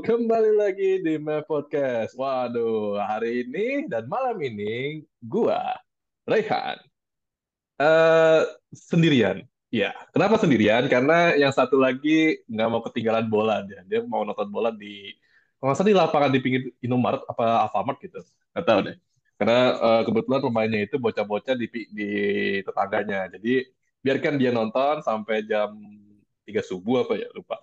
kembali lagi di My Podcast. Waduh, hari ini dan malam ini gua Raihan eh sendirian. Ya, kenapa sendirian? Karena yang satu lagi nggak mau ketinggalan bola dia. Dia mau nonton bola di salah di lapangan di pinggir Indomaret apa Alfamart gitu. Nggak tahu deh. Karena eh, kebetulan rumahnya itu bocah-bocah di di tetangganya. Jadi biarkan dia nonton sampai jam 3 subuh apa ya, lupa.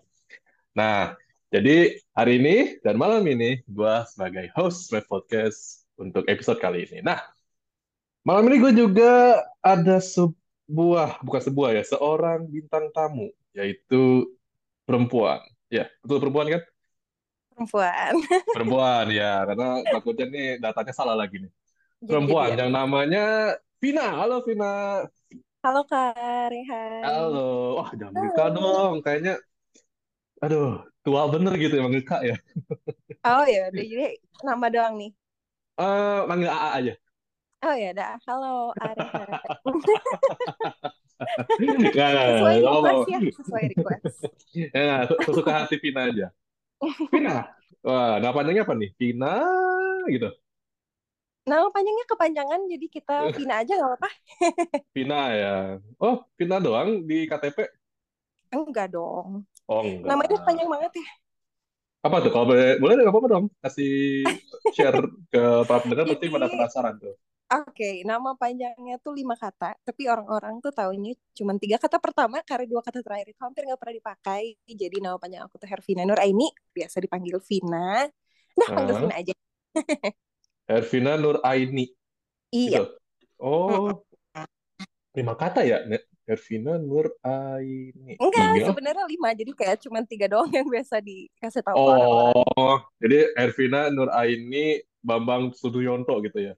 Nah, jadi hari ini dan malam ini gue sebagai host Red Podcast untuk episode kali ini. Nah, malam ini gue juga ada sebuah, bukan sebuah ya, seorang bintang tamu, yaitu perempuan. Ya, betul perempuan kan? perempuan. Perempuan, ya, karena takutnya nih datanya salah lagi nih. Perempuan yang namanya Vina. Halo Vina. Halo Kak Rehan. Halo. Wah, jangan Halo. dong. Kayaknya, aduh, tua bener gitu emang Mika ya. Oh ya, udah jadi nama doang nih. Eh, manggil AA aja. Oh ya, dah. Halo Arehan. Nggak, nggak, Sesuai request ya, sesuai request. Ya, sesuka hati Vina aja. Vina. Wah, nama panjangnya apa nih? Vina gitu. Nama panjangnya kepanjangan, jadi kita Vina aja nggak apa-apa. Vina ya. Oh, Vina doang di KTP? Enggak dong. Oh, Namanya enggak. panjang banget ya. Apa tuh? Kalau boleh, boleh nggak apa-apa dong. Kasih share ke para pendengar pasti pada penasaran tuh. oke, nama panjangnya tuh lima kata, tapi orang-orang tuh taunya cuma tiga kata pertama karena dua kata terakhir itu hampir nggak pernah dipakai. Jadi nama panjang aku tuh Hervina Nuraini, biasa dipanggil Vina. Nah, panggil Vina aja. Hervina Nur Aini Iya. gitu. Oh, lima kata ya? Hervina Nur Aini. Enggak, Iya. sebenarnya lima. Jadi kayak cuma tiga doang yang biasa dikasih tahu orang-orang. Oh, jadi Hervina Nur Aini Bambang Suduyonto gitu ya.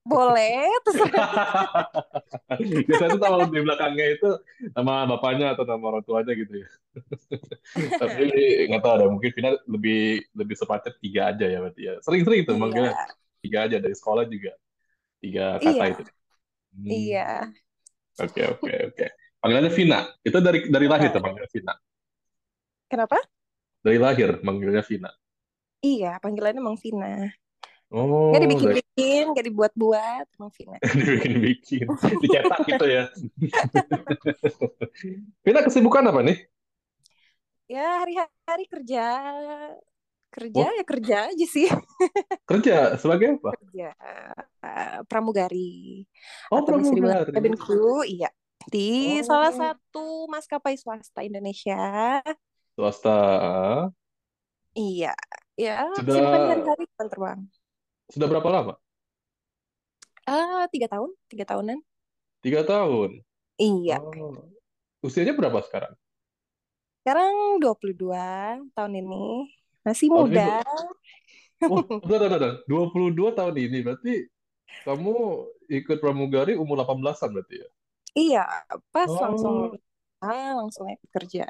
Boleh, terserah. Biasanya tuh kalau di belakangnya itu nama bapaknya atau nama orang tuanya gitu ya. Tapi nggak tahu ada mungkin Vina lebih lebih sepatnya tiga aja ya berarti ya. Sering-sering tuh Iya, manggilnya tiga aja dari sekolah juga tiga kata iya, itu. Hmm, iya. Oke oke oke. Panggilannya Vina. Itu dari dari lahir tuh Nah, manggilnya Vina. kenapa? Dari lahir manggilnya Vina. Iya, panggilannya emang Vina. Oh, dari dibikin-bikin, nggak dibuat-buat, emang Vina. dibikin-bikin, dicetak gitu ya. Vina kesibukan apa nih? Ya, hari-hari kerja. Kerja Oh, ya kerja aja sih. kerja sebagai apa? Kerja eh, pramugari. Oh, Atau pramugari. cabin crew, iya. Di salah Oh, satu maskapai swasta Indonesia. swasta. Iya. Ya, Sudah kesibukan hari-hari terbang. sudah berapa lama? Ah, tiga tahun, tiga tahunan. Tiga tahun. Iya. Oh, usianya berapa sekarang? Sekarang 22 tahun ini. Masih ini, muda. wah, udah, udah, udah, 22 tahun ini. Berarti kamu ikut pramugari umur 18-an berarti ya? Iya, pas langsung Oh, ah, langsung ikut kerja.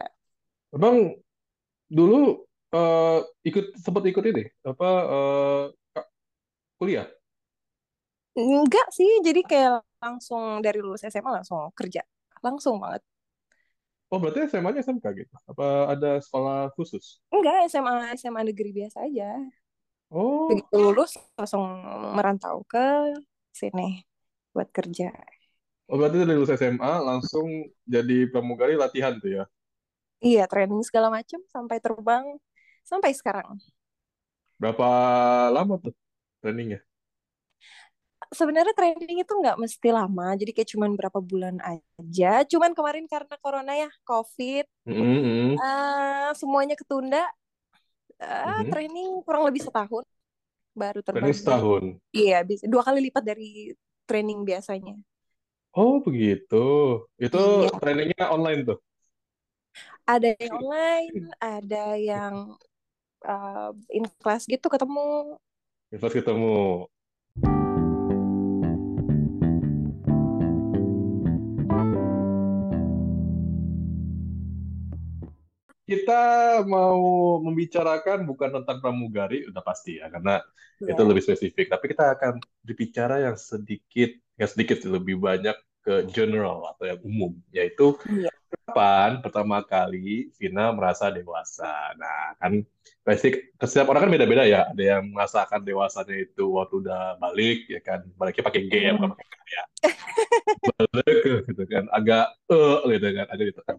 emang dulu eh, ikut sempat ikut ini apa eh, ka- kuliah? Enggak sih, jadi kayak langsung dari lulus SMA langsung kerja. Langsung banget. Oh, berarti SMA-nya SMK gitu? Apa ada sekolah khusus? Enggak, SMA SMA negeri biasa aja. Oh, Begitu lulus langsung merantau ke sini buat kerja. oh berarti dari lulus SMA langsung jadi pramugari latihan tuh ya? Iya, training segala macam sampai terbang sampai sekarang. Berapa lama tuh trainingnya? Sebenarnya training itu nggak mesti lama, jadi kayak cuman berapa bulan aja. Cuman kemarin karena corona ya, COVID, Mm-mm, eh, semuanya ketunda. Eh, mhm. training kurang lebih setahun baru terbang. Setahun. iya, bisa dua kali lipat dari training biasanya. Oh, begitu. Itu Iya, trainingnya online tuh? ada yang online, ada yang eh, in class gitu ketemu. Pas ketemu. Kita mau membicarakan bukan tentang pramugari, udah pasti ya, karena itu Iya, lebih spesifik. Tapi kita akan berbicara yang sedikit, yang sedikit lebih banyak ke general atau yang umum, yaitu iya. kapan pertama kali Vina merasa dewasa? Nah, kan pasti setiap orang kan beda-beda ya. Ada yang merasakan dewasanya itu waktu udah balik, ya kan. Baliknya pakai G ya, bukan pakai K ya. Balik gitu kan. Agak eh gitu kan. Agak gitu kan.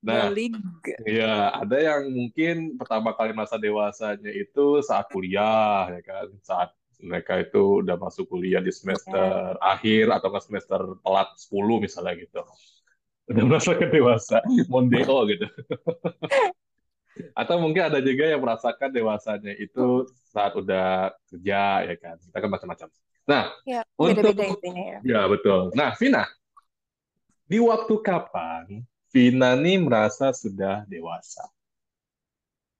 Nah, Balik. ya ada yang mungkin pertama kali masa dewasanya itu saat kuliah, ya kan. Saat mereka itu udah masuk kuliah di semester akhir atau nggak semester telat 10 misalnya gitu udah merasakan dewasa, mondeo gitu. Atau mungkin ada juga yang merasakan dewasanya itu saat udah kerja ya kan. Kita kan macam-macam. Nah, Ya, untuk beda-beda intinya ya. ya betul. Nah, Vina, di waktu kapan Vina nih merasa sudah dewasa?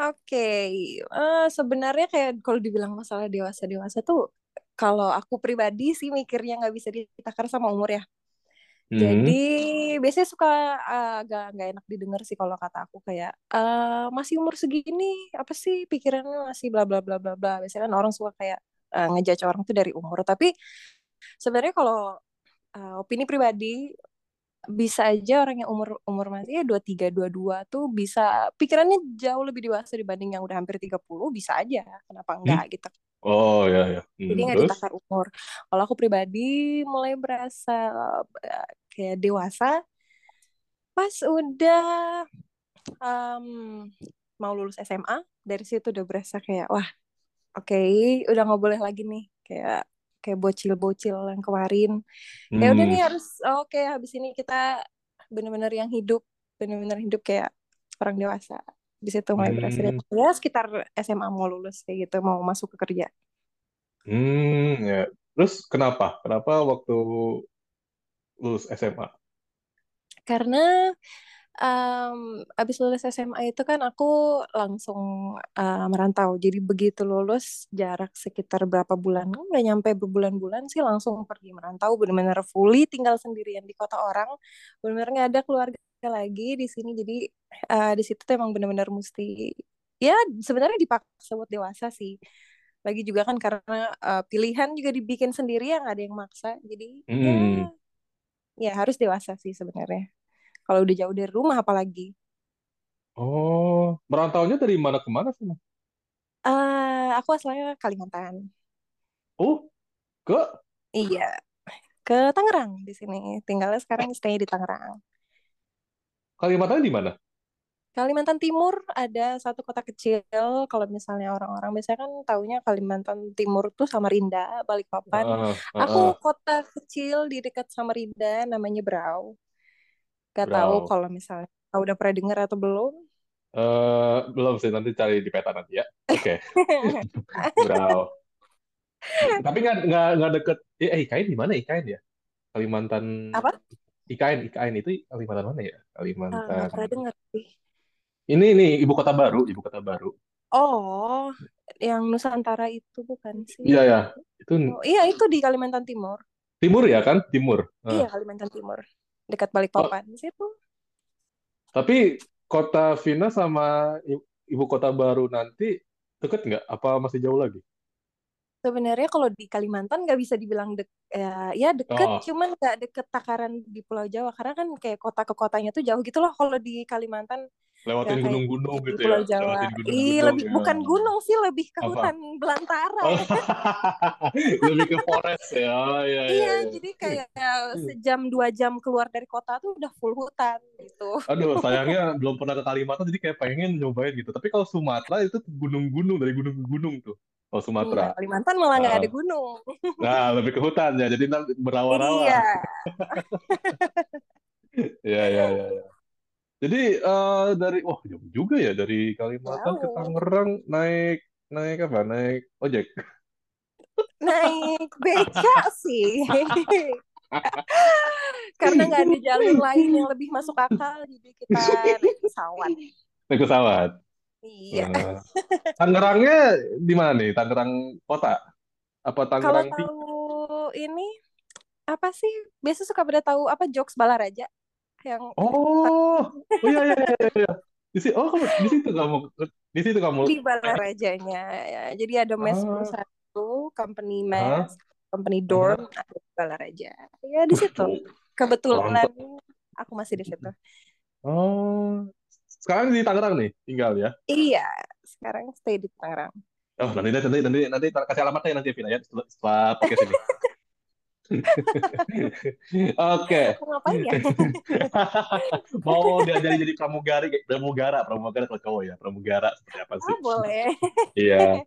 Oke, eh, sebenarnya kayak kalau dibilang masalah dewasa-dewasa tuh, kalau aku pribadi sih mikirnya nggak bisa ditakar sama umur ya. Jadi Hmm. biasanya suka uh, agak nggak enak didengar sih kalau kata aku kayak eh masih umur segini apa sih pikirannya masih bla bla bla bla bla. Biasanya kan orang suka kayak uh, ngejudge orang tuh dari umur. Tapi sebenarnya kalau uh, opini pribadi bisa aja orang yang umur umur masih ya 23 22 tuh bisa pikirannya jauh lebih dewasa dibanding yang udah hampir 30 bisa aja. Kenapa Hmm? enggak gitu. Oh ya ya. Jadi Hmm, nggak terus? ditakar umur. Kalau aku pribadi mulai berasa uh, kayak dewasa pas udah um, mau lulus SMA dari situ udah berasa kayak wah oke udah nggak boleh lagi nih kayak kayak bocil-bocil yang kemarin ya udah Hmm. nih harus oke habis ini kita bener-bener yang hidup bener-bener hidup kayak orang dewasa di situ mulai Hmm. dewasa. ya sekitar SMA mau lulus kayak gitu mau masuk ke kerja Hmm, ya. Terus kenapa? Kenapa waktu lulus SMA? karena um, abis lulus SMA itu kan aku langsung uh, merantau. Jadi begitu lulus jarak sekitar berapa bulan, nggak nyampe berbulan-bulan sih langsung pergi merantau, benar-benar fully tinggal sendirian di kota orang, benar-benar nggak ada keluarga lagi di sini. Jadi uh, di situ tuh emang benar-benar mesti, ya sebenarnya dipaksa buat dewasa sih. Lagi juga kan karena uh, pilihan juga dibikin sendiri ya nggak ada yang maksa. Jadi ya Hmm. ya harus dewasa sih sebenarnya. Kalau udah jauh dari rumah apalagi. Oh, merantaunya dari mana ke mana sih? eh aku asalnya Kalimantan. Oh, ke Iya, ke Tangerang di sini. Tinggalnya sekarang stay di Tangerang. Kalimantan di mana? Kalimantan Timur ada satu kota kecil. Kalau misalnya orang-orang biasanya kan taunya Kalimantan Timur tuh Samarinda, Balikpapan. Heeh, Aku heeh. kota kecil di dekat Samarinda namanya Brau. Gak tahu kalau misalnya kau udah pernah dengar atau belum. Eh, belum sih, nanti cari di peta nanti ya. Oke, Brau. Tapi nggak nggak nggak deket. Eh, eh, IKN di mana IKN ya? Kalimantan. Apa? IKN IKN itu Kalimantan mana ya? Ah, Kalimantan. nggak pernah dengar sih. Ini nih ibu kota baru, ibu kota baru. Oh, yang Nusantara itu bukan sih? Iya ya, itu Oh, iya itu di Kalimantan Timur. timur ya kan? Timur. Iya, Nah, Kalimantan Timur. Dekat oh, Balikpapan. Di situ. tapi kota Vina sama ibu kota baru nanti deket nggak? Apa masih jauh lagi? Sebenarnya kalau di Kalimantan nggak bisa dibilang dek, ya, ya deket, Oh, cuman nggak deket takaran di Pulau Jawa. Karena kan kayak kota ke kotanya tuh jauh gitu loh. Kalau di Kalimantan lewatin gunung-gunung gitu ya? Pulau Jawa. Lewatin Ih, lebih ya. bukan gunung sih, lebih ke Apa? hutan belantara Oh, ya. lebih ke forest ya. Oh, iya, iya, Iya, iya. jadi kayak sejam dua jam keluar dari kota tuh udah full hutan gitu. Aduh, sayangnya belum pernah ke Kalimantan, jadi kayak pengen nyobain gitu. Tapi kalau Sumatera itu gunung-gunung, dari gunung ke gunung tuh. Enggak, Sumatera. Kalimantan malah nggak ada Nah, gunung. nah, lebih ke hutan ya, jadi nanti berawa-rawa. Iya, Iya, iya, iya. Jadi eh, dari, wah jauh juga ya, dari Kalimantan ke. Tangerang naik, naik apa? Naik ojek. Naik beca sih. Karena nggak ada jalur lain yang lebih masuk akal, jadi kita naik pesawat. Naik pesawat. Iya. Nah, Tangerangnya di mana nih? Tangerang kota? Apa Kalau Tangerang Timur? tahu ini apa sih? Biasa suka pada tahu apa jokes Balaraja yang Oh, oh iya, iya, iya, iya. Di situ, oh, kamu, di situ kamu, di situ kamu. di Balarajanya ya. Jadi ada mes Ah, satu, company ah, mes, company ah. dorm, ada di Balaraja. Ya di situ. Kebetulan Mantap. aku masih di situ. Oh, sekarang di Tangerang nih tinggal ya. Iya, sekarang stay di Tangerang. Oh, nanti nanti nanti nanti kasih alamatnya nanti Vina ya setelah, setelah podcast ini. Oke. Mau ngapain ya? Mau diajari jadi pramugari, pramugara, pramugara kalau cowok ya, pramugara seperti apa sih? Oh, boleh. Iya.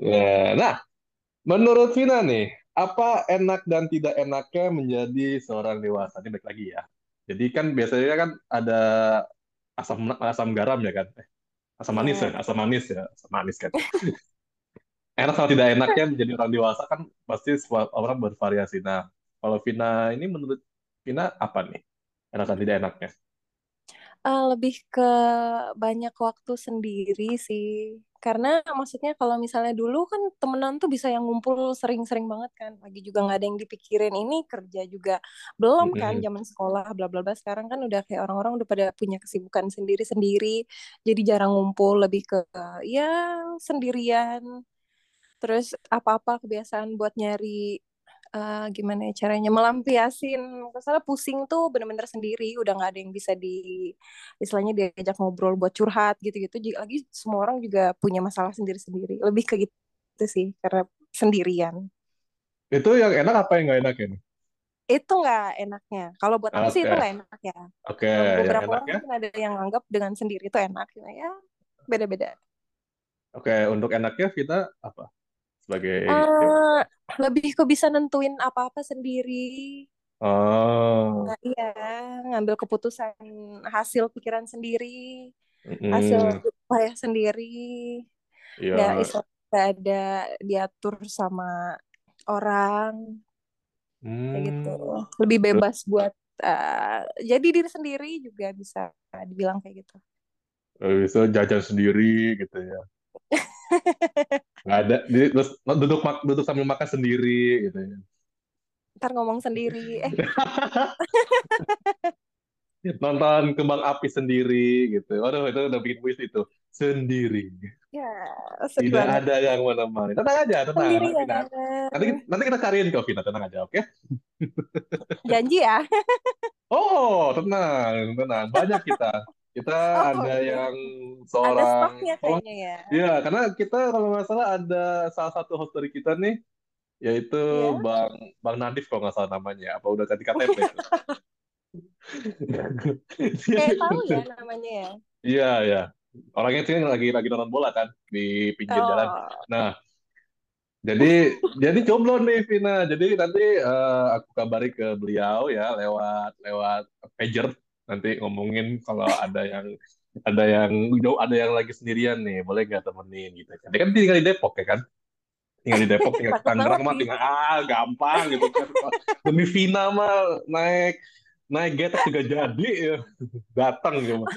Nah, nah, menurut Vina nih, apa enak dan tidak enaknya menjadi seorang dewasa? Ini baik lagi ya. Jadi kan biasanya kan ada asam asam garam ya kan? Eh, asam manis ya, Iya. asam manis ya, asam manis kan. Enak sama tidak enaknya menjadi orang dewasa kan pasti semua orang bervariasi. Nah, kalau Vina ini menurut Vina apa nih? Enak dan tidak enaknya? Eh, lebih ke banyak waktu sendiri sih. Karena maksudnya kalau misalnya dulu kan temenan tuh bisa yang ngumpul sering-sering banget kan. Lagi juga nggak ada yang dipikirin ini kerja juga belum kan zaman sekolah bla bla bla. Sekarang kan udah kayak orang-orang udah pada punya kesibukan sendiri-sendiri. Jadi jarang ngumpul lebih ke ya sendirian. Terus apa-apa kebiasaan buat nyari eh, gimana ya caranya melampiasin masalah pusing tuh bener-bener sendiri udah nggak ada yang bisa di istilahnya diajak ngobrol buat curhat gitu-gitu Jadi lagi semua orang juga punya masalah sendiri-sendiri lebih ke gitu sih karena sendirian Itu yang enak apa yang nggak enak ini? itu nggak enaknya kalau buat aku sih itu nggak enak ya oke, Eh, yang beberapa orang enaknya? mungkin ada yang anggap dengan sendiri itu enak ya beda-beda Oke, untuk enaknya Vina apa? Sebagai eh lebih ke bisa nentuin apa-apa sendiri. Oh, Nah, iya, ngambil keputusan hasil pikiran sendiri, hasil mm, upaya sendiri, nggak ada diatur sama orang, kayak gitu. hmm, Lebih bebas buat eh, jadi diri sendiri juga bisa dibilang kayak gitu. bisa jajan sendiri gitu ya. Nggak ada, di- terus duduk duduk sambil makan sendiri gitu ya. Ntar ngomong sendiri, eh Nonton kembang api sendiri gitu. Waduh, itu udah bikin puisi itu. Sendiri. ya Tidak banget. ada yang menemani. Tenang aja, tenang. Sendiri Nanti, ya, nanti, nanti kita cariin kok, Vina. Tenang aja, oke? janji ya. Oh, tenang, tenang. Banyak kita. Kita Oh ada iya, yang ada seorang, stoknya tolong, kayaknya ya. ya, karena kita kalau nggak salah ada salah satu host dari kita nih, yaitu Ya, Bang Bang Nadif kalau nggak salah namanya. Apa udah ganti KTP kayak tahu ya namanya ya. Iya, iya. Orangnya sih lagi lagi nonton bola kan di pinggir jalan. Oh, Nah, jadi jadi jomblo nih Vina. Jadi nanti eh, aku kabari ke beliau ya lewat lewat pager nanti ngomongin kalau ada yang ada yang jauh ada yang lagi sendirian nih, boleh nggak temenin gitu kan. Dia kan tinggal di Depok ya kan. Tinggal di Depok, tinggal di Tangerang mah tinggal ah gampang gitu kan. Demi Vina mah naik naik getek juga jadi ya. Datang cuma.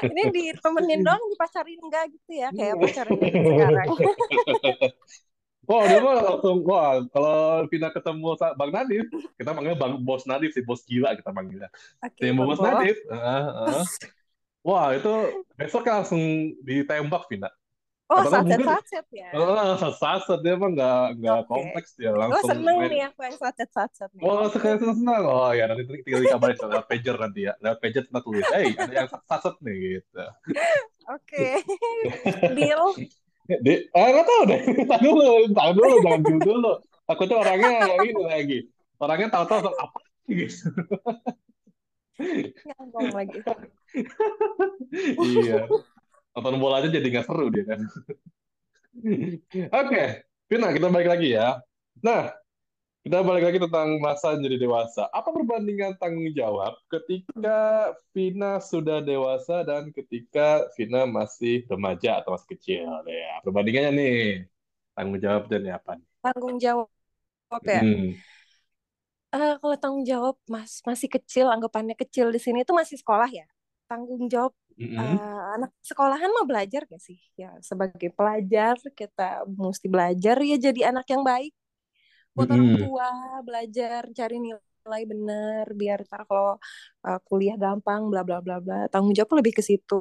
Ini ditemenin doang, dipacarin enggak gitu ya, kayak pacaran sekarang. Wah, dia mah langsung, wah, kalau Vina ketemu Bang Nadif, kita panggil Bang Bos Nadif sih, bos gila kita panggilnya. Oke, Tim Bang Bos Bo. Nadif, ah, ah. wah itu besok langsung ditembak Vina. Oh, sacet-sacet ya. ah, saset dia mah nggak nggak Oke. kompleks dia Gue langsung seneng main. nih aku yang sacet-sacet nih. Oh, Oke. sekali senang. Oh ya, nanti tinggal dikabarin lewat pager nanti ya. Lewat pager kita tulis, hey, ada yang saset nih gitu. Oke. Deal. Di, ah, nggak tahu deh. Tahan dulu, tahan dulu, jangan dulu dulu. Takutnya orangnya ini lagi. Orangnya tahu-tahu apa gitu. Ngomong lagi. Iya. Nonton bola aja jadi nggak seru dia kan. Oke, Vina, kita balik lagi ya. Nah, kita balik lagi tentang masa jadi dewasa. Apa perbandingan tanggung jawab ketika Vina sudah dewasa dan ketika Vina masih remaja atau masih kecil? Ya, perbandingannya nih. Tanggung jawab dan apa nih? Tanggung jawab ya. Hmm. Eh, kalau tanggung jawab mas masih kecil, anggapannya kecil di sini itu masih sekolah ya. Tanggung jawab Mm-mm. eh, anak sekolahan mah belajar gak sih? Ya sebagai pelajar kita mesti belajar ya jadi anak yang baik. Buat orang Mm-mm. tua belajar cari nilai bener biar ntar kalau uh, kuliah gampang bla bla bla bla tanggung jawab lebih ke situ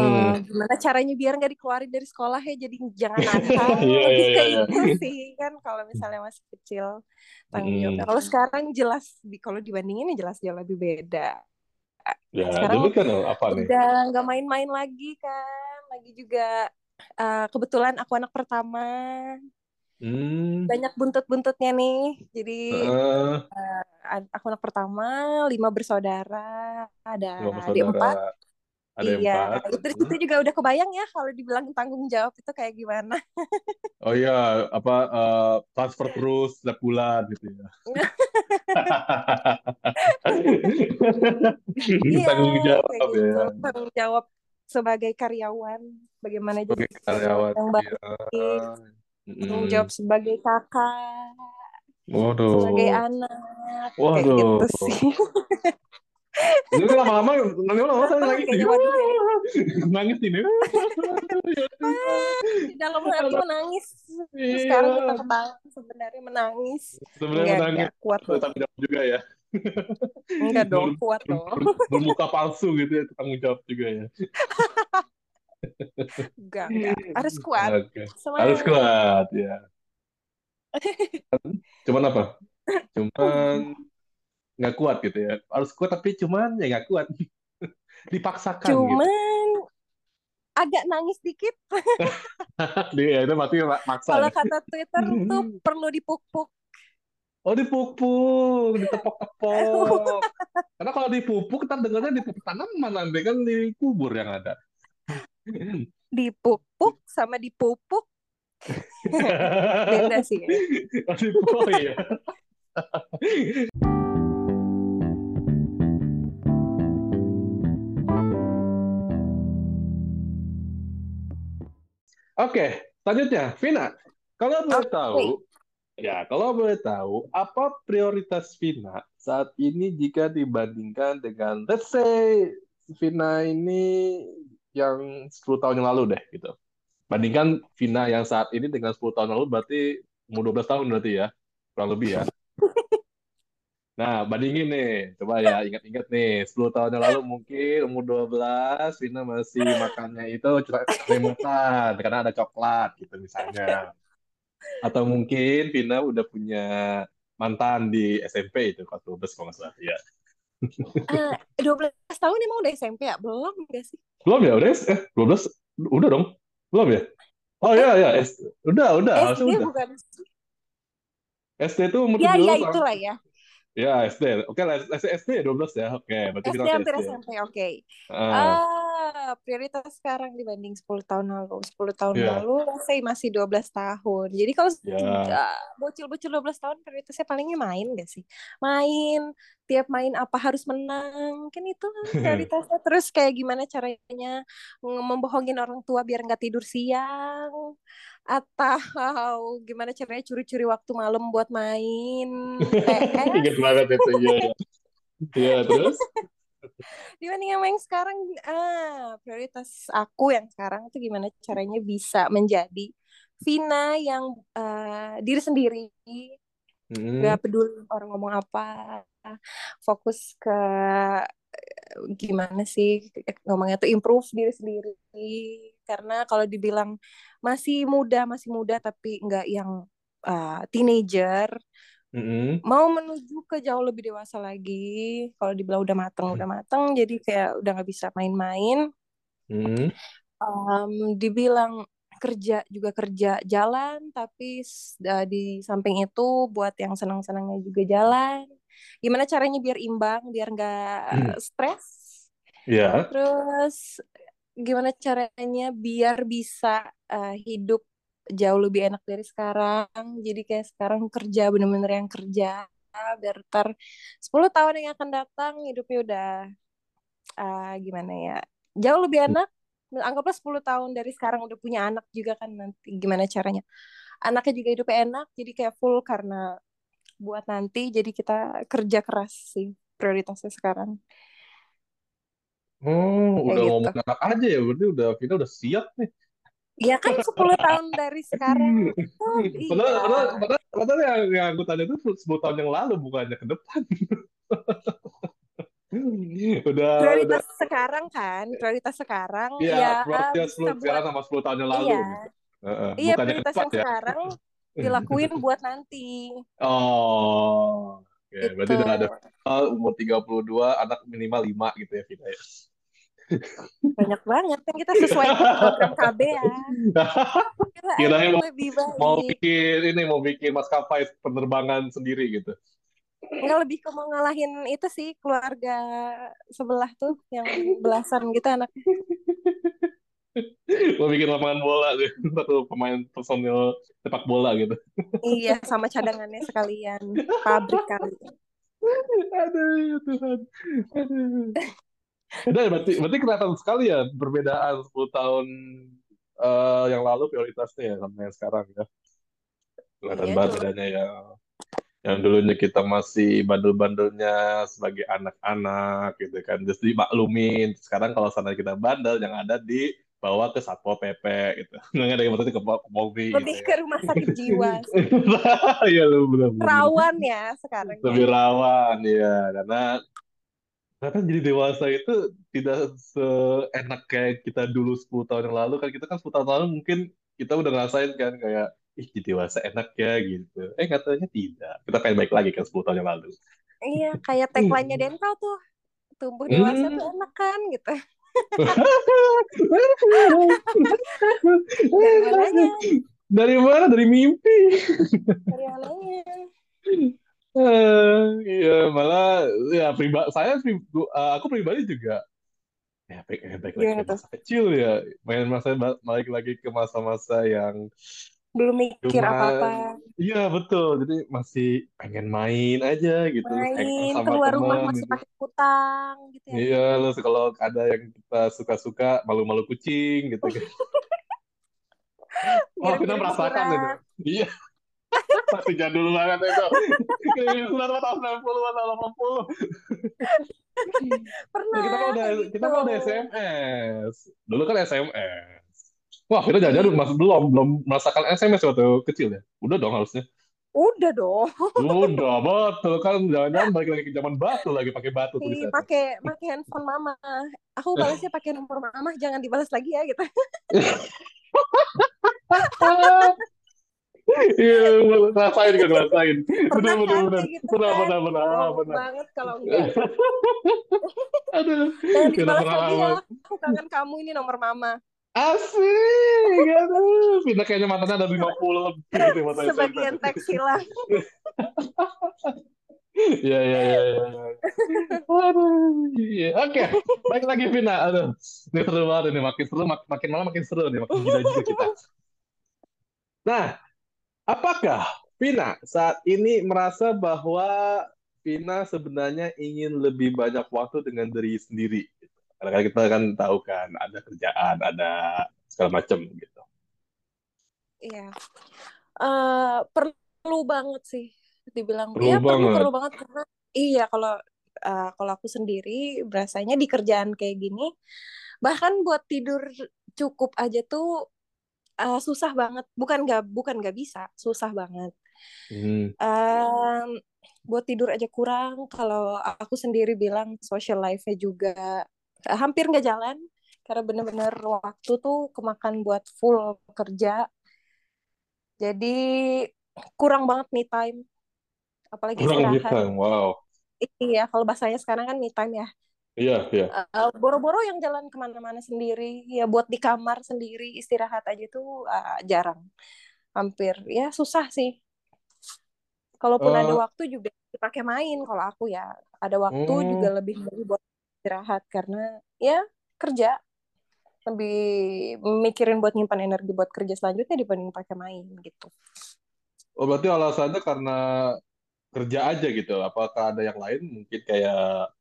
eh, Mm-mm. gimana caranya biar nggak dikeluarin dari sekolah ya jadi jangan nakal Iya, lebih ke iya, itu iya. sih kan kalau misalnya masih kecil tanggung jawabnya kalau sekarang jelas di kalau dibandingin ya jelas jauh lebih beda Ya, sekarang dulu kan apa nih? udah nggak main-main lagi kan lagi juga eh, kebetulan aku anak pertama Hmm, banyak buntut-buntutnya nih jadi heeh, ad- aku anak pertama lima bersaudara ada lima adik bersaudara, empat ada iya empat. itu Hmm. itu juga udah kebayang ya kalau dibilang tanggung jawab itu kayak gimana Oh iya, apa eh, transfer terus setiap bulan gitu ya. iya Tanggung jawab gitu ya, tanggung jawab sebagai karyawan bagaimana jadi sebagai karyawan karyawan. yang Iya. Tanggung jawab sebagai kakak sebagai Waduh, anak kayak waduh. gitu sih Ini lama-lama, nanti lama-lama saya nangis ya. Nangis ini. Ya di dalam hati menangis Terus sekarang kita Iya, ketawa sebenarnya menangis sebenarnya menangis. kuat loh tanggung jawab juga ya. enggak dong kuat loh ber- bermuka palsu gitu ya, tanggung jawab juga ya. enggak enggak harus kuat Oke. Harus kuat ya. Cuman apa? Cuman nggak kuat gitu ya. Harus kuat tapi cuman ya nggak kuat. Dipaksakan gitu. cuman agak nangis dikit Dia itu berarti maksa kalau nih. kata Twitter tuh perlu dipuk-puk Oh dipupuk, ditepok-tepok. Karena kalau dipupuk kita dengarnya dipupuk tanaman nanti kan dikubur yang ada. Dipuk-puk sama dipupuk beda sih ya. Oh, dipupuk, oh iya. Oke, selanjutnya, Vina. Kalau boleh tahu, ya kalau boleh tahu, apa prioritas Vina saat ini jika dibandingkan dengan, let's say, Vina ini yang 10 tahun yang lalu deh, gitu. Bandingkan Vina yang saat ini dengan 10 tahun lalu, berarti umur 12 tahun berarti ya, kurang lebih ya. Nah, bandingin nih. Coba ya, ingat-ingat nih. 10 tahun yang lalu mungkin umur 12, Vina masih makannya itu remotan, karena ada coklat gitu misalnya. Atau mungkin Vina udah punya mantan di SMP itu, kelas 12 kalau nggak salah. Ya. Eh, 12 tahun emang udah SMP ya? Belum gak sih? Belum ya? Udah? Eh, 12? Udah dong? Belum ya? Oh Eh, iya, iya. S- Udah, udah. SD udah. bukan? SD itu umur Ya, 17 ya sampai... itulah ya. Ya, SD. Oke lah, SD, SD ya 12 ya. Oke, berarti SD masih hampir SD. SMP, oke. Ah, Ah, prioritas sekarang dibanding 10 tahun lalu. 10 tahun iya. lalu saya masih 12 tahun. Jadi kalau Ya. ah, bocil-bocil 12 tahun prioritasnya palingnya main gak sih? Main, tiap main apa harus menang. Kan itu prioritasnya. Terus kayak gimana caranya membohongin orang tua biar nggak tidur siang. Atau gimana caranya curi-curi waktu malam buat main. Ingat banget itu, iya. iya. Iya, terus? Dibanding sama yang sekarang ah prioritas aku yang sekarang tuh gimana caranya bisa menjadi Vina yang eh, diri sendiri. Hmm, gak peduli orang ngomong apa fokus ke eh, gimana sih ngomongnya tuh improve diri sendiri. Karena kalau dibilang masih muda masih muda tapi nggak yang eh, teenager hmm, mau menuju ke jauh lebih dewasa lagi. Kalau dibilang udah mateng udah mateng jadi kayak udah nggak bisa main-main. Hmm. Em, dibilang kerja juga kerja jalan tapi da- di samping itu buat yang senang-senangnya juga jalan. Gimana caranya biar imbang biar nggak stres? Ya, terus gimana caranya biar bisa eh, hidup jauh lebih enak dari sekarang. Jadi kayak sekarang kerja bener-bener yang kerja biar ntar 10 tahun yang akan datang hidupnya udah ah, gimana ya jauh lebih enak. Anggaplah 10 tahun dari sekarang udah punya anak juga kan nanti gimana caranya. Anaknya juga hidupnya enak jadi kayak full karena buat nanti jadi kita kerja keras sih prioritasnya sekarang. Oh, Kayak udah gitu. ngomong anak aja ya, berarti udah Vina udah siap nih. Ya kan 10 tahun dari sekarang tuh Padahal, iya. padahal, padahal, padahal yang, yang aku tanya itu 10 tahun yang lalu, bukannya ke depan. Udah, udah. prioritas sekarang kan prioritas sekarang Iya, ya prioritas bisa 10 buat sekarang sama 10 tahun yang lalu. iya Heeh, iya Bukannya ke prioritas depan yang ya. sekarang dilakuin buat nanti Oh, oke. Berarti gitu udah ada oh, umur 32, anak minimal 5 gitu ya, Vina ya. Banyak banget kan kita sesuai program KB ya Kira mau, mau bikin ini, mau bikin maskapai penerbangan sendiri gitu. nggak lebih ke mau ngalahin itu sih keluarga sebelah tuh yang belasan gitu anak Mau bikin lapangan bola deh. Satu pemain personil sepak bola gitu. iya sama cadangannya sekalian pabrik kali Aduh, ya Tuhan. Aduh. Udah, berarti, berarti kelihatan sekali ya perbedaan 10 tahun eh, yang lalu prioritasnya ya sama yang sekarang ya. Kelihatan iya banget bedanya ya. Yang dulunya kita masih bandel-bandelnya sebagai anak-anak gitu kan. Terus dimaklumin. Sekarang kalau sana kita bandel yang ada dibawa ke Satpol PP gitu. Nggak ada yang maksudnya ke Pol- Polri gitu lebih ya. ke rumah sakit jiwa Iya, lu benar-benar. rawan ya sekarang ya Lebih rawan ya. Karena Karena kan jadi dewasa itu tidak seenak kayak kita dulu 10 tahun yang lalu. Kan kita kan 10 tahun lalu mungkin kita udah ngerasain kan kayak, ih jadi dewasa enak ya gitu. Eh katanya tidak. Kita pengen baik lagi kan 10 tahun yang lalu. iya kayak tagline-nya Denpau tuh tumbuh dewasa tuh Hmm. enak kan gitu dari mana? Dari mimpi. dari mananya Iya, malah ya pribadi saya eh, aku pribadi juga ya pengen balik lagi gimana ke masa kecil ya. Main masa balik lagi ke masa-masa yang belum mikir Cuma, apa-apa iya betul. Jadi masih pengen main aja gitu, main sama keluar rumah teman masih gitu. pakai utang gitu ya Iya, terus kalau ada yang kita suka-suka, malu-malu kucing gitu kan. Wah, kita merasakan itu. Iya, masih jadul banget itu. Mah tahun 90 atau 80. pernah Nah, kita mah udah kayak kita gitu mah udah SMS. Dulu kan SMS. Wah, kita jangan masih belum belum merasakan SMS waktu kecil ya. Udah dong harusnya. udah dong Udah, betul kan jangan-jangan balik lagi ke zaman batu lagi pakai batu tulisannya. pakai pakai handphone mama aku balasnya pakai nomor mama jangan dibalas lagi ya gitu Iya, ngerasain ngerasain. Pernah bener kan gitu Benar kan benar benar Bohong benar. banget kalau enggak Aduh, jangan kita dibalas lagi ya kangen kamu ini nomor mama Asik, aduh. Pindah kayaknya matanya ada 50 lebih gitu ya sebagian teks hilang Iya, iya, iya. Aduh, iya. Oke, baik lagi Vina. Aduh, ini seru banget ini. Makin seru, mak- makin malam makin seru nih. Makin gila juga kita. Nah, apakah Vina saat ini merasa bahwa Vina sebenarnya ingin lebih banyak waktu dengan diri sendiri? Karena kita kan tahu kan, ada kerjaan, ada segala macam gitu. iya Eh, perlu banget sih dibilang Perlu ya perlu banget. perlu banget karena iya kalau eh, kalau aku sendiri berasanya di kerjaan kayak gini bahkan buat tidur cukup aja tuh eh, susah banget. Bukan nggak bukan nggak bisa susah banget. Hmm. Em, buat tidur aja kurang. Kalau aku sendiri bilang social life-nya juga eh, hampir nggak jalan karena bener-bener waktu tuh kemakan buat full kerja. Jadi kurang banget me time apalagi Kurang me istirahat. time, wow. iya kalau bahasanya sekarang kan me time ya Iya, iya. Eh, boro-boro yang jalan ke mana-mana sendiri ya buat di kamar sendiri istirahat aja tuh eh, jarang hampir ya susah sih kalaupun ada Eh, waktu juga dipakai main kalau aku ya ada waktu juga hmm. lebih milih buat istirahat karena ya kerja lebih mikirin buat nyimpan energi buat kerja selanjutnya dibanding pakai main gitu Oh, berarti alasannya karena kerja aja gitu. Apakah ada yang lain? Mungkin kayak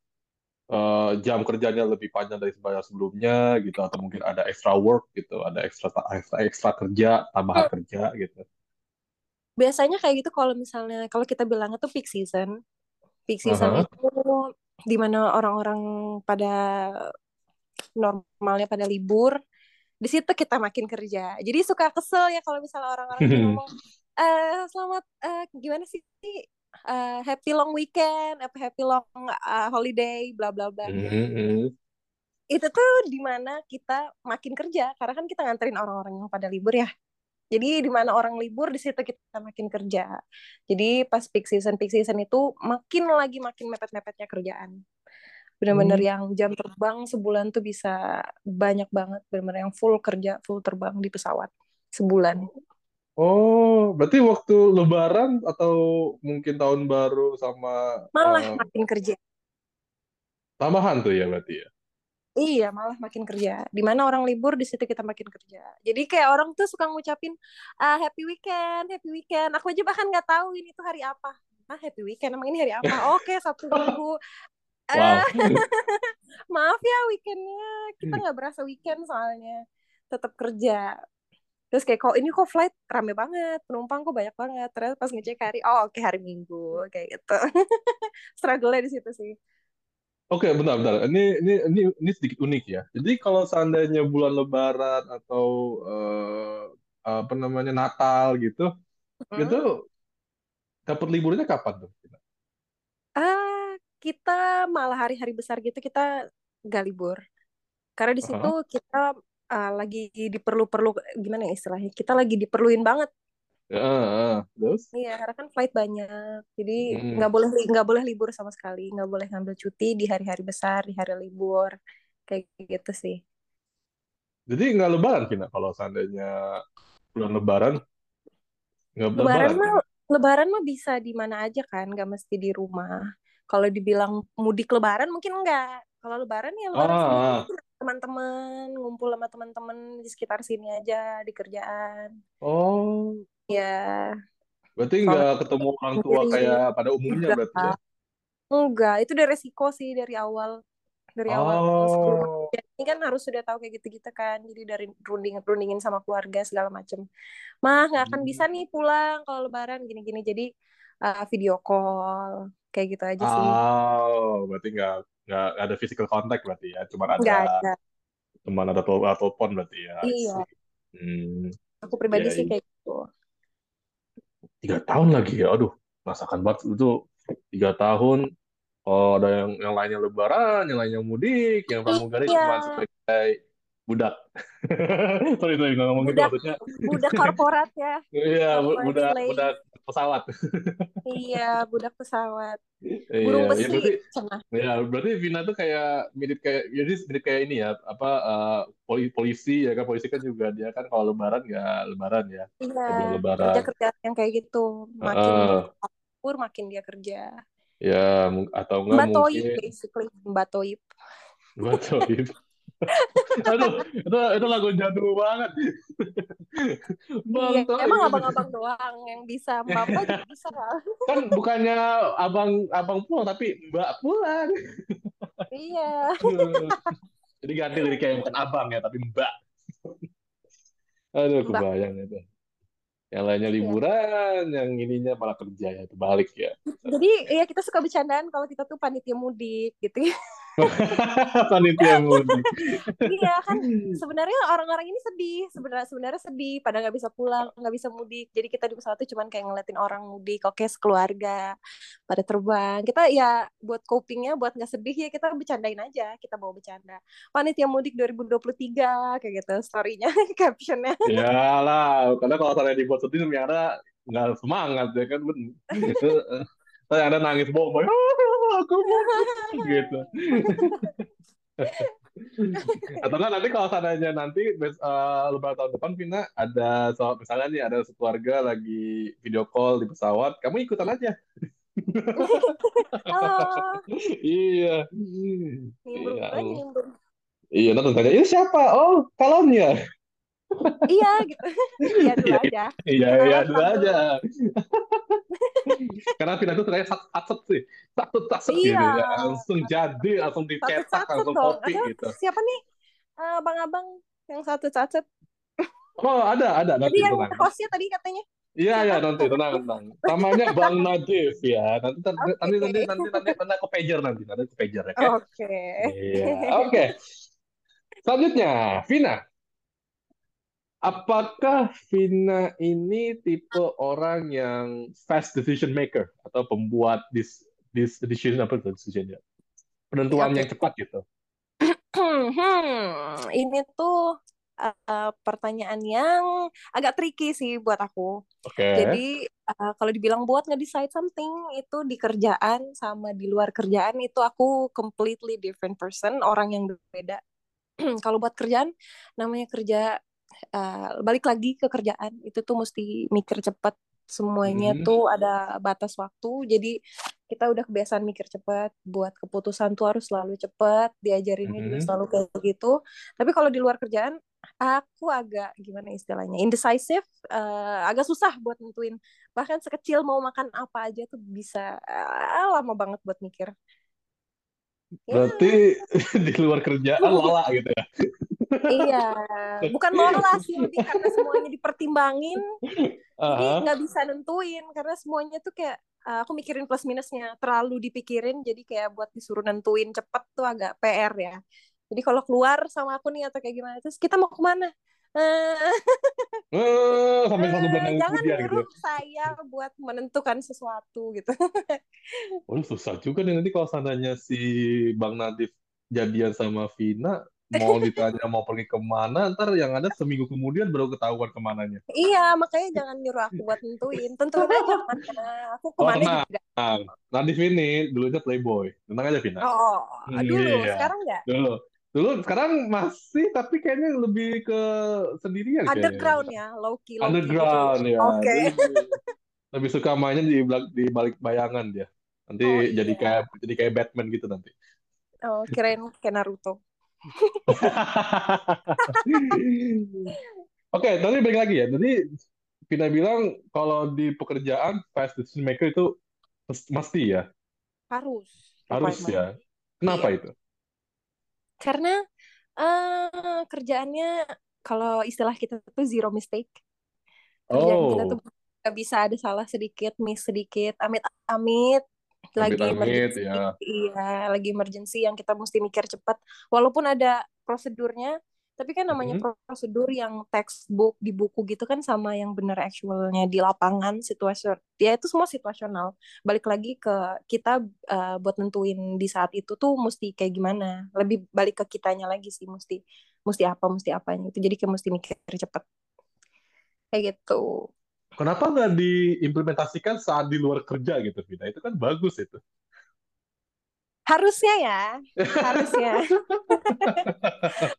eh, jam kerjanya lebih panjang dari sebelumnya sebelumnya gitu, atau mungkin ada extra work gitu, ada extra extra, extra kerja, tambahan kerja gitu. biasanya kayak gitu kalau misalnya kalau kita bilangnya tuh peak season peak season Aha. itu di mana orang-orang pada normalnya pada libur di situ kita makin kerja jadi suka kesel ya kalau misalnya orang-orang ngomong eh selamat eh, gimana sih uh, happy long weekend, apa happy long uh, holiday, bla bla bla. Mhm. Itu tuh di mana kita makin kerja, karena kan kita nganterin orang-orang yang pada libur ya. Jadi di mana orang libur di situ kita makin kerja. Jadi pas peak season peak season itu makin lagi makin mepet-mepetnya kerjaan. Bener-bener Hmm. yang jam terbang sebulan tuh bisa banyak banget. Bener-bener yang full kerja, full terbang di pesawat sebulan. Oh, berarti waktu Lebaran atau mungkin tahun baru sama Malah eh, makin kerja. tambahan tuh ya berarti ya. Iya, malah makin kerja. Di mana orang libur, di situ kita makin kerja. Jadi kayak orang tuh suka ngucapin ah, happy weekend, happy weekend. Aku aja bahkan nggak tahu ini tuh hari apa. Ah, happy weekend, emang ini hari apa? Oke, Sabtu Minggu. Wow. Ah, maaf ya weekendnya, kita nggak berasa weekend soalnya. Tetap kerja. Terus kayak kok ini kok flight rame banget, penumpang kok banyak banget. Ternyata pas ngecek hari, oh oke hari Minggu kayak gitu. Struggle-nya di situ sih. Oke, bentar, bentar. Ini, ini, ini, ini sedikit unik ya. Jadi kalau seandainya bulan Lebaran atau eh, apa namanya Natal gitu, Hmm. itu dapat liburnya kapan tuh? Ah, kita malah hari-hari besar gitu kita nggak libur. Karena di situ Aha. kita ah, lagi diperlu-perlu gimana ya istilahnya? Kita lagi diperluin banget. Eh, terus? Iya, karena kan flight banyak. Jadi Hmm. nggak boleh nggak boleh libur sama sekali, nggak boleh ngambil cuti di hari-hari besar, di hari libur. Kayak gitu sih. Jadi nggak Lebaran, Vina, kalau seandainya bulan Lebaran, nggak Lebaran Lebaran. mah Lebaran mah bisa di mana aja kan, nggak mesti di rumah. Kalau dibilang mudik Lebaran mungkin enggak. Kalau Lebaran ya Lebaran Ah, teman-teman, ngumpul sama teman-teman di sekitar sini aja di kerjaan. oh, Ya, berarti nggak ketemu orang tua sendiri kayak pada umumnya enggak. berarti ya? Enggak, itu udah resiko sih dari awal. Dari awal sebelum Oh, ini kan harus sudah tahu kayak gitu-gitu kan. Jadi dari runding rundingin sama keluarga segala macem. Mah nggak akan bisa nih pulang kalau Lebaran gini-gini. Jadi uh, video call kayak gitu aja sih. oh, berarti nggak nggak ada physical contact berarti ya, cuma ada ada. teman ada tel- telepon berarti ya. Iya. Hmm, aku pribadi ya, sih iya. kayak gitu. tiga tahun lagi ya, aduh, rasakan banget itu tiga tahun. Oh, ada yang yang lainnya Lebaran, yang lainnya mudik, yang pramugari Iya, cuma sebagai budak. sorry, sorry, nggak ngomong gitu budak maksudnya. budak korporat ya, Iya, budak slave. budak pesawat. Iya, budak pesawat. Burung Iya, ya besi, berarti cenah. ya berarti Vina tuh kayak mirip kayak jadi mirip kayak ini ya, apa eh, poli- polisi ya kan polisi kan juga dia kan kalau Lebaran nggak Lebaran ya, Iya, Lebaran. kerja-kerja yang kayak gitu. Makin libur, makin dia kerja. ya atau enggak Mbak Toib mungkin basically, Mbak Toib. Sohib. Aduh, itu itu lagu jadul banget. Bang Iya, emang abang-abang doang yang bisa. Mbak juga bisa kan? Kan bukannya abang abang pulang tapi Mbak pulang. Iya. Jadi ganti jadi kayak bukan abang ya tapi Mbak. Aduh, Mbak. kebayang itu. Yang lainnya Iya. liburan, yang ininya malah kerja ya, terbalik ya. Jadi ya kita suka bercandaan kalau kita tuh panitia mudik gitu ya. Panitia mudik. Iya kan sebenarnya orang-orang ini sedih. Sebenarnya sebenarnya sedih. Pada nggak bisa pulang nggak bisa mudik. Jadi kita di pesawat tuh cuman kayak ngeliatin orang mudik. Oke sekeluarga pada terbang. Kita ya buat copingnya buat nggak sedih ya kita bercandain aja. Kita bawa bercanda. Panitia mudik 2023 kayak gitu storynya captionnya. Ya lah, karena kalau saya dibuat sedih ternyata nggak semangat ya kan, Ben. Saya ada nangis bobo, "Ah, aku mau gitu. Atau kan nanti kalau seandainya nanti eh, lebaran tahun depan Vina ada so, misalnya nih ada sekeluarga lagi video call di pesawat, kamu ikutan aja. halo Iya. Iya. Iya, nanti tanya, ini siapa? Oh, kalonnya. Iya gitu iya dulu Iya, aja iya, Kenalan iya, dulu dulu. aja. Karena Vina tuh kayak sat satset sih. Satset satset gitu. Iya. ya. Langsung jadi, langsung dicetak, langsung kopi gitu. siapa nih Eh, abang-abang yang satu-satu Oh, ada, ada. Jadi Nanti yang hostnya tadi katanya Iya, iya, nanti tenang, tenang. Namanya Bang Najib ya. Nanti, nanti, Oke. nanti, nanti, nanti, nanti, nanti aku pager nanti. Nanti aku pager, ya. oke? Oke. Iya, oke. Selanjutnya, Vina. Apakah Vina ini tipe orang yang fast decision maker atau pembuat this this decision apa tuh decision ya? Penentuan Oke. yang cepat gitu. Hmm, ini tuh uh, pertanyaan yang agak tricky sih buat aku. Oke. Jadi uh, kalau dibilang buat nge-decide something itu di kerjaan sama di luar kerjaan itu aku completely different person, orang yang berbeda. kalau buat kerjaan namanya kerja uh, balik lagi ke kerjaan. Itu tuh mesti mikir cepat. Semuanya Mhm. tuh ada batas waktu. Jadi kita udah kebiasaan mikir cepat. Buat keputusan tuh harus selalu cepat. Diajarinnya juga Mhm. selalu kayak gitu tapi kalau di luar kerjaan aku agak gimana istilahnya indecisive uh, agak susah buat nentuin. Bahkan sekecil mau makan apa aja tuh bisa uh, lama banget buat mikir Berarti di luar kerjaan lala gitu ya. Iya, bukan lola sih lebih karena semuanya dipertimbangin, jadi Aha. nggak bisa nentuin karena semuanya tuh kayak uh, aku mikirin plus minusnya terlalu dipikirin, jadi kayak buat disuruh nentuin cepet tuh agak PR ya. Jadi kalau keluar sama aku nih atau kayak gimana, terus kita mau ke mana? Eh, Eh, sampai satu bulan yang jangan kemudian gitu. nyuruh saya buat menentukan sesuatu gitu. Oh, susah juga nih nanti kalau seandainya si Bang Nadif jadian sama Vina, mau ditanya mau pergi ke mana, ntar yang ada seminggu kemudian baru ketahuan ke mananya. Iya, makanya jangan nyuruh aku buat nentuin. Tentuin aja ke mana. Aku Oh, ke mana tenang. juga. Nadif ini dulunya playboy. Tenang aja, Vina. Oh, Hmm, dulu, iya. sekarang nggak? Dulu. Dulu, sekarang masih, tapi kayaknya lebih ke sendirian kayaknya. Underground ya, low key, low key. Underground, ya. Oke. Jadi, lebih suka mainnya di, di balik bayangan dia. Nanti Oh, jadi iya. kayak jadi kayak Batman gitu nanti. Oh, kirain kayak Naruto. Oke, tadi balik lagi ya. Tadi Vina bilang kalau di pekerjaan fast decision maker itu mes- mesti ya, Harus. harus ya. Kenapa Iya. itu? Karena eh kerjaannya kalau istilah kita tuh zero mistake. Kerjaan kita tuh Oh, nggak bisa ada salah sedikit, miss sedikit, amit-amit lagi amit-amit emergency, ya. iya, lagi emergency yang kita mesti mikir cepat. Walaupun ada prosedurnya, tapi kan namanya Mhm. prosedur yang textbook di buku gitu kan sama yang benar actualnya di lapangan situasion. Ya itu semua situasional. Balik lagi ke kita uh, buat nentuin di saat itu tuh mesti kayak gimana. Lebih balik ke kitanya lagi sih mesti mesti apa mesti apanya itu. Jadi kayak mesti mikir cepet kayak gitu. Kenapa nggak diimplementasikan saat di luar kerja gitu, Vina? Itu kan bagus itu. Harusnya ya, harusnya.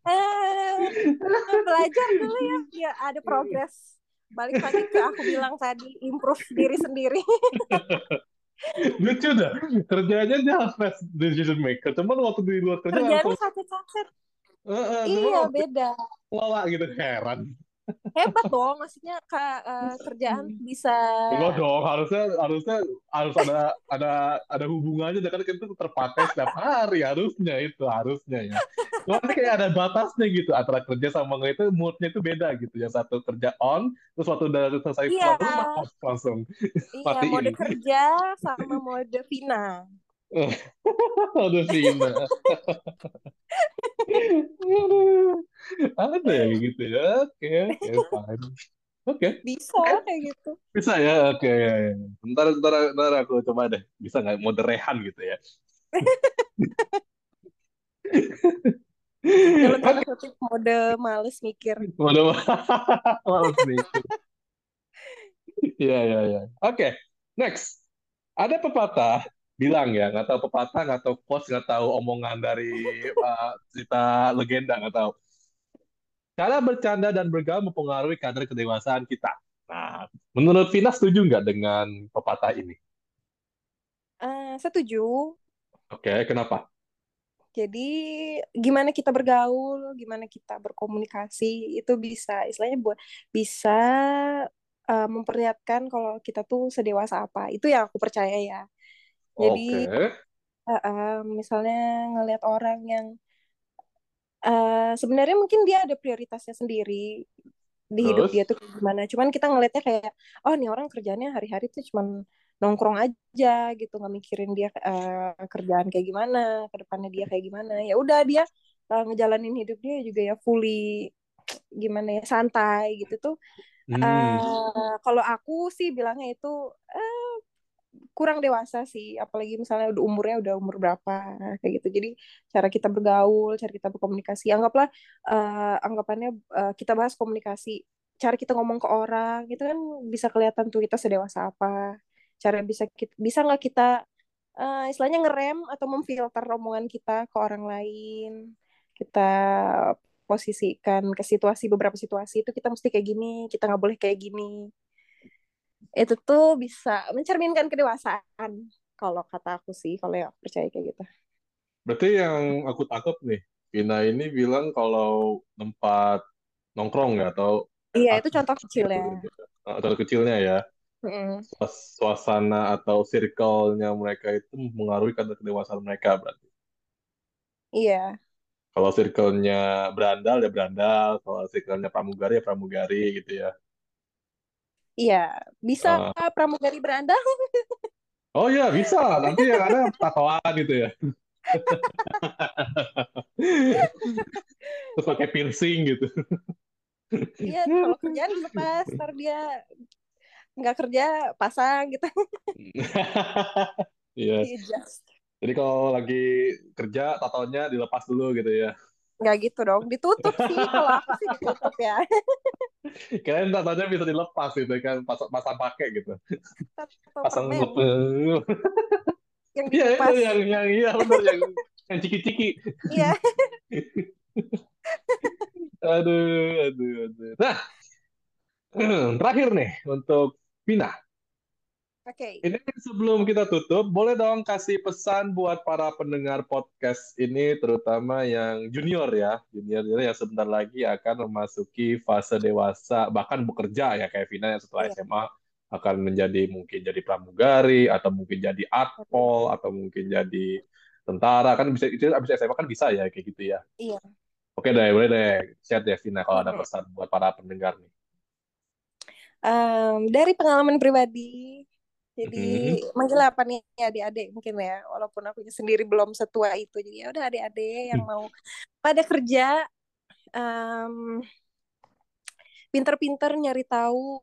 Eh, belajar dulu ya, ya ada progres. Balik lagi ke aku bilang tadi, improve diri sendiri. Lucu dah. Kerjanya dia fast decision maker. Cuman waktu di luar kerja Kerjanya langsung, sacet-sacet. eh, eh, cuman Iya, beda. lala gitu. Heran. Hebat dong, maksudnya ke, eh, kerjaan bisa Enggak dong, harusnya harusnya harus ada ada ada hubungannya dengan itu terpakai setiap hari harusnya itu harusnya ya. Cuma ini kayak ada batasnya gitu antara kerja sama nggak itu moodnya itu beda gitu. Yang satu kerja on, terus waktu udah selesai Iya. pulang rumah langsung. iya Matiin. mode kerja sama mode Vina. Aduh Vina. Ada ya gitu ya. Oke, oke, fine. Oke, Bisa kayak gitu. bisa ya. Oke, ya, ya. Ntar, ntar, ntar aku coba deh. Bisa nggak mode rehan gitu ya? Dalam Oke, tanda kutip mode males mikir. mode males mikir. Iya, iya, iya. Oke, next. Ada pepatah bilang ya, nggak tahu pepatah, nggak tahu quotes, nggak tahu omongan dari uh, cerita legenda, nggak tahu. Cara bercanda dan bergaul mempengaruhi kadar kedewasaan kita. Nah, menurut Vina setuju nggak dengan pepatah ini? Eh, setuju. Oke, kenapa? Jadi gimana kita bergaul, gimana kita berkomunikasi itu bisa istilahnya buat bisa uh, memperlihatkan kalau kita tuh sedewasa apa. Itu yang aku percaya ya. Jadi Oke. uh, uh, misalnya ngelihat orang yang uh, sebenarnya mungkin dia ada prioritasnya sendiri di hidup Terus? dia tuh gimana. Cuman kita ngelihatnya kayak oh nih orang kerjanya hari-hari tuh cuman nongkrong aja gitu nggak mikirin dia uh, kerjaan kayak gimana ke depannya dia kayak gimana ya udah dia uh, ngejalanin hidup dia juga ya fully gimana ya santai gitu tuh Hmm. uh, kalau aku sih bilangnya itu uh, kurang dewasa sih apalagi misalnya udah umurnya udah umur berapa kayak gitu. Jadi cara kita bergaul cara kita berkomunikasi anggaplah uh, anggapannya uh, kita bahas komunikasi cara kita ngomong ke orang itu kan bisa kelihatan tuh kita sedewasa apa. Cara bisa kita, bisa nggak kita uh, istilahnya ngerem atau memfilter omongan kita ke orang lain. Kita posisikan ke situasi beberapa situasi itu kita mesti kayak gini kita nggak boleh kayak gini itu tuh bisa mencerminkan kedewasaan kalau kata aku sih kalau yang percaya kayak gitu. Berarti yang aku tangkap nih Vina ini bilang kalau tempat nongkrong ya atau iya itu contoh kecilnya contoh kecilnya ya. Mm. suasana atau circle-nya mereka itu mengaruhi kadar kedewasaan mereka berarti. Iya. Kalau circle-nya berandal ya berandal kalau circle-nya pramugari ya pramugari gitu ya Iya, bisa uh. pramugari berandal. Oh iya, bisa. Nanti yang ada tatoan gitu ya. Terus pakai piercing gitu. Iya, kalau kerjaan lepas, ntar dia nggak kerja pasang gitu. Iya. yes. Jadi kalau lagi kerja tatonya dilepas dulu gitu ya. Nggak gitu dong, ditutup sih. Kalau aku sih ditutup ya. Kalian tatonya bisa dilepas gitu kan, pasang, pasang pakai gitu. Pasang yang Iya itu yang yang iya benar yang yang ciki-ciki. Iya. aduh, aduh, aduh. Nah, terakhir nih untuk Pina. Oke. Okay. Ini sebelum kita tutup, boleh dong kasih pesan buat para pendengar podcast ini, terutama yang junior ya, junior yang sebentar lagi akan memasuki fase dewasa, bahkan bekerja ya kayak Vina yang setelah yeah. SMA akan menjadi mungkin jadi pramugari atau mungkin jadi atpol atau mungkin jadi tentara kan bisa itu abis SMA kan bisa ya kayak gitu ya. Iya. Oke deh, boleh deh share deh Vina kalau ada pesan buat para pendengar nih. Um, dari pengalaman pribadi, jadi mm-hmm. manggil apa nih adik-adik mungkin ya, walaupun aku sendiri belum setua itu. Jadi ya udah adik-adik yang mau pada kerja, um, pinter-pinter nyari tahu,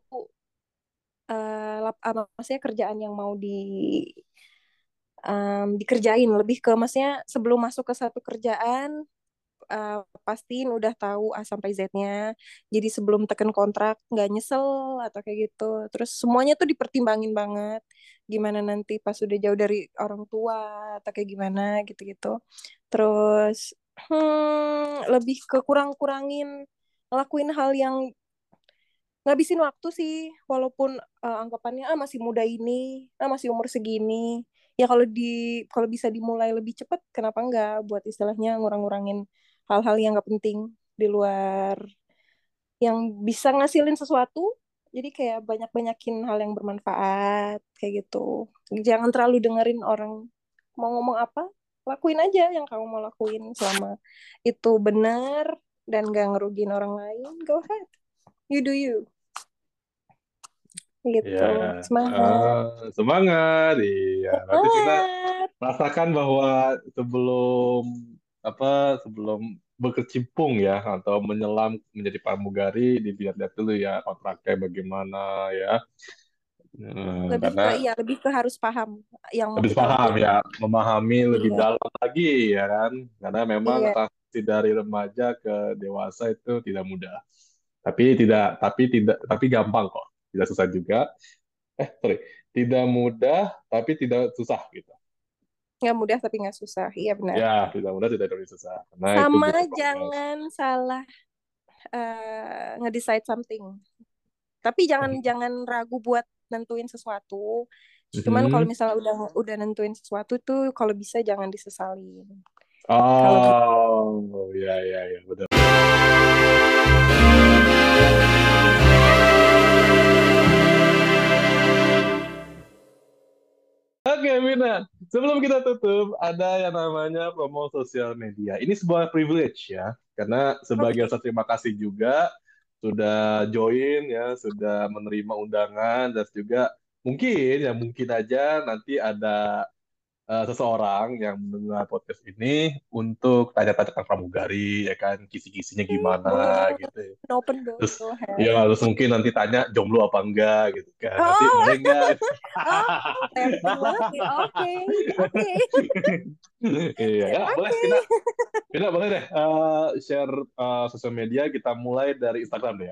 uh, apa maksudnya kerjaan yang mau di um, dikerjain lebih ke maksudnya sebelum masuk ke satu kerjaan uh, pastiin udah tahu A sampai Z-nya. Jadi sebelum tekan kontrak nggak nyesel atau kayak gitu. Terus semuanya tuh dipertimbangin banget. Gimana nanti pas udah jauh dari orang tua atau kayak gimana gitu-gitu. Terus hmm, lebih ke kurang-kurangin ngelakuin hal yang ngabisin waktu sih walaupun uh, anggapannya ah masih muda ini ah masih umur segini ya kalau di kalau bisa dimulai lebih cepat kenapa enggak buat istilahnya ngurang-ngurangin hal-hal yang nggak penting di luar yang bisa ngasilin sesuatu. Jadi kayak banyak-banyakin hal yang bermanfaat kayak gitu. Jangan terlalu dengerin orang mau ngomong apa lakuin aja yang kamu mau lakuin selama itu benar dan gak ngerugiin orang lain. Go ahead. You do you. Gitu. Ya, semangat. ah, semangat, iya. Berarti kita rasakan bahwa sebelum apa sebelum berkecimpung ya atau menyelam menjadi pramugari dilihat-lihat dulu ya kontraknya bagaimana ya. Hmm, lebih karena ke iya lebih ke harus paham yang lebih paham ya memahami iya. lebih dalam lagi ya kan? Karena memang iya. transisi dari remaja ke dewasa itu tidak mudah. Tapi tidak tapi tidak tapi gampang kok. Tidak susah juga. Eh sorry. Tidak mudah tapi tidak susah gitu nggak mudah tapi nggak susah. Iya benar. Ya tidak mudah tidak terlalu susah. Nah, sama itu jangan salah uh, ngedecide something. Tapi jangan hmm. jangan ragu buat nentuin sesuatu. Cuman hmm. kalau misalnya udah udah nentuin sesuatu tuh kalau bisa jangan disesalin. Oh kalau... ya ya ya Oke, Mina. Sebelum kita tutup, ada yang namanya promo sosial media. Ini sebuah privilege ya, karena sebagai okay. terima kasih juga sudah join ya, sudah menerima undangan dan juga mungkin ya mungkin aja nanti ada eh, seseorang yang mendengar podcast ini untuk tanya-tanya tentang pramugari, ya kan, kisi-kisinya gimana Boleh. gitu. Open door. Terus ya terus mungkin nanti tanya jomblo apa enggak gitu kan. Nanti Oh. boleh enggak? Oh, ya. Oke, oke. Iya, ya, boleh Vina. Vina boleh deh eh, share eh, sosial media kita mulai dari Instagram deh.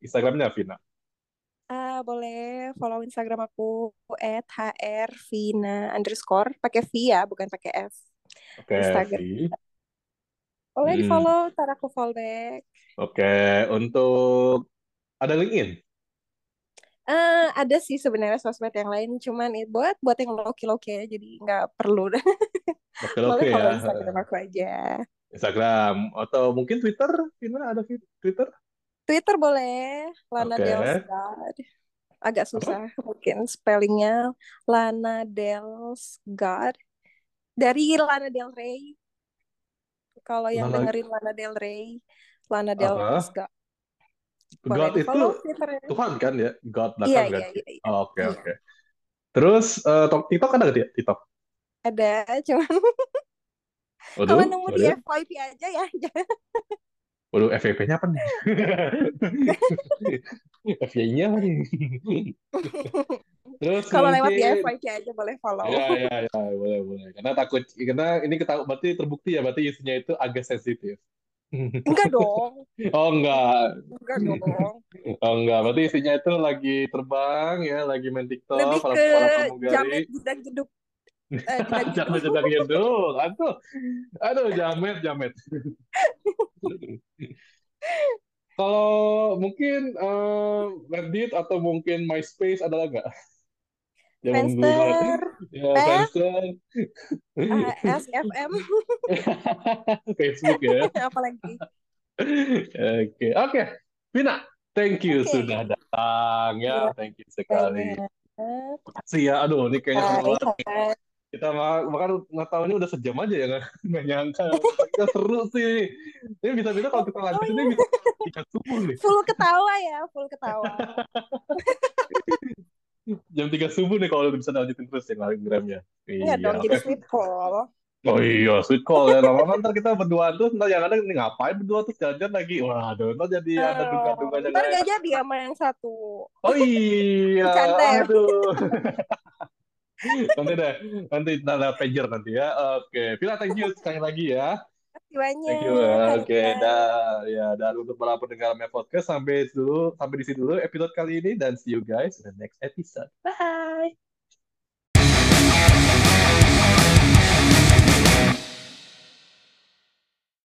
Instagramnya Vina. Boleh follow Instagram aku @hrvina underscore pakai V ya, bukan pakai F. Oke, Instagram. Vi. Boleh di Hmm. follow, ntar aku follow back. Oke, untuk ada LinkedIn. Eh, ada sih sebenarnya sosmed yang lain, cuman itu buat buat yang loki-loki ya, jadi nggak perlu. Oke, Boleh oke follow ya. Instagram aku aja. Instagram atau mungkin Twitter. Vina ada Twitter? Twitter boleh, Lana Oke. Delsgard. Agak susah mungkin spellingnya Lana Delsgard. Dari Lana Del Rey. Kalau yang Lana- dengerin Lana Del Rey, Lana Apa? Boleh God di itu follow Twitternya. Tuhan kan ya? God Iya, belakang kan? iya, iya, iya. Oh, Oke, Iya. oke. Terus tok- TikTok ada ya? TikTok? Ada, cuman Waduh, kalau nemu di. FYP aja ya. Waduh, FYP-nya apa nih? FYP-nya apa nih? Terus Kalau lewat di mungkin FYP aja boleh follow. ya ya ya boleh boleh karena takut karena ini ketahui berarti terbukti ya berarti isinya itu agak sensitif. Enggak dong, Oh enggak, enggak dong. oh enggak berarti isinya itu lagi terbang ya lagi main TikTok Lebih para ke para jamet jeduk. Eh. Jamet jedak jeduk, aduh, aduh jamet jamet. Kalau mungkin eh, Reddit atau mungkin MySpace adalah nggak? Zaman. Friendster, Ya, Eh? Friendster, ah, SFM, Facebook ya. apalagi. Oke, oke. Vina, thank you Oke. sudah datang ya. Iya. Thank you sekali. Banyak. Makasih ya. Aduh, ini kayaknya seru Hai, banget. Kita mah bahkan nggak tahu ini udah sejam aja ya nggak nyangka. Kita seru sih. Ini bisa-bisa kalau kita lanjut ini bisa tiga subuh nih. Full ketawa ya, full ketawa. Jam 3 subuh nih kalau bisa lanjutin terus ya Instagramnya. Enggak dong, oke. jadi sweet call. Oh iya, sweet call ya. Lama-lama ntar kita berdua terus, ntar yang ada ini ngapain berdua terus jalan lagi. Waduh, ntar jadi ada duga-duga yang Oh, Ntar gak jadi sama yang satu. Oh iya, ya. aduh. nanti deh, nanti nada pager nanti ya. Oke, okay. Vila thank you sekali lagi ya. Terima kasih banyak. Thank you. Ya. Oke, okay. dah ya dan untuk para pendengar My Podcast sampai dulu sampai di sini dulu episode kali ini dan see you guys in the next episode. Bye.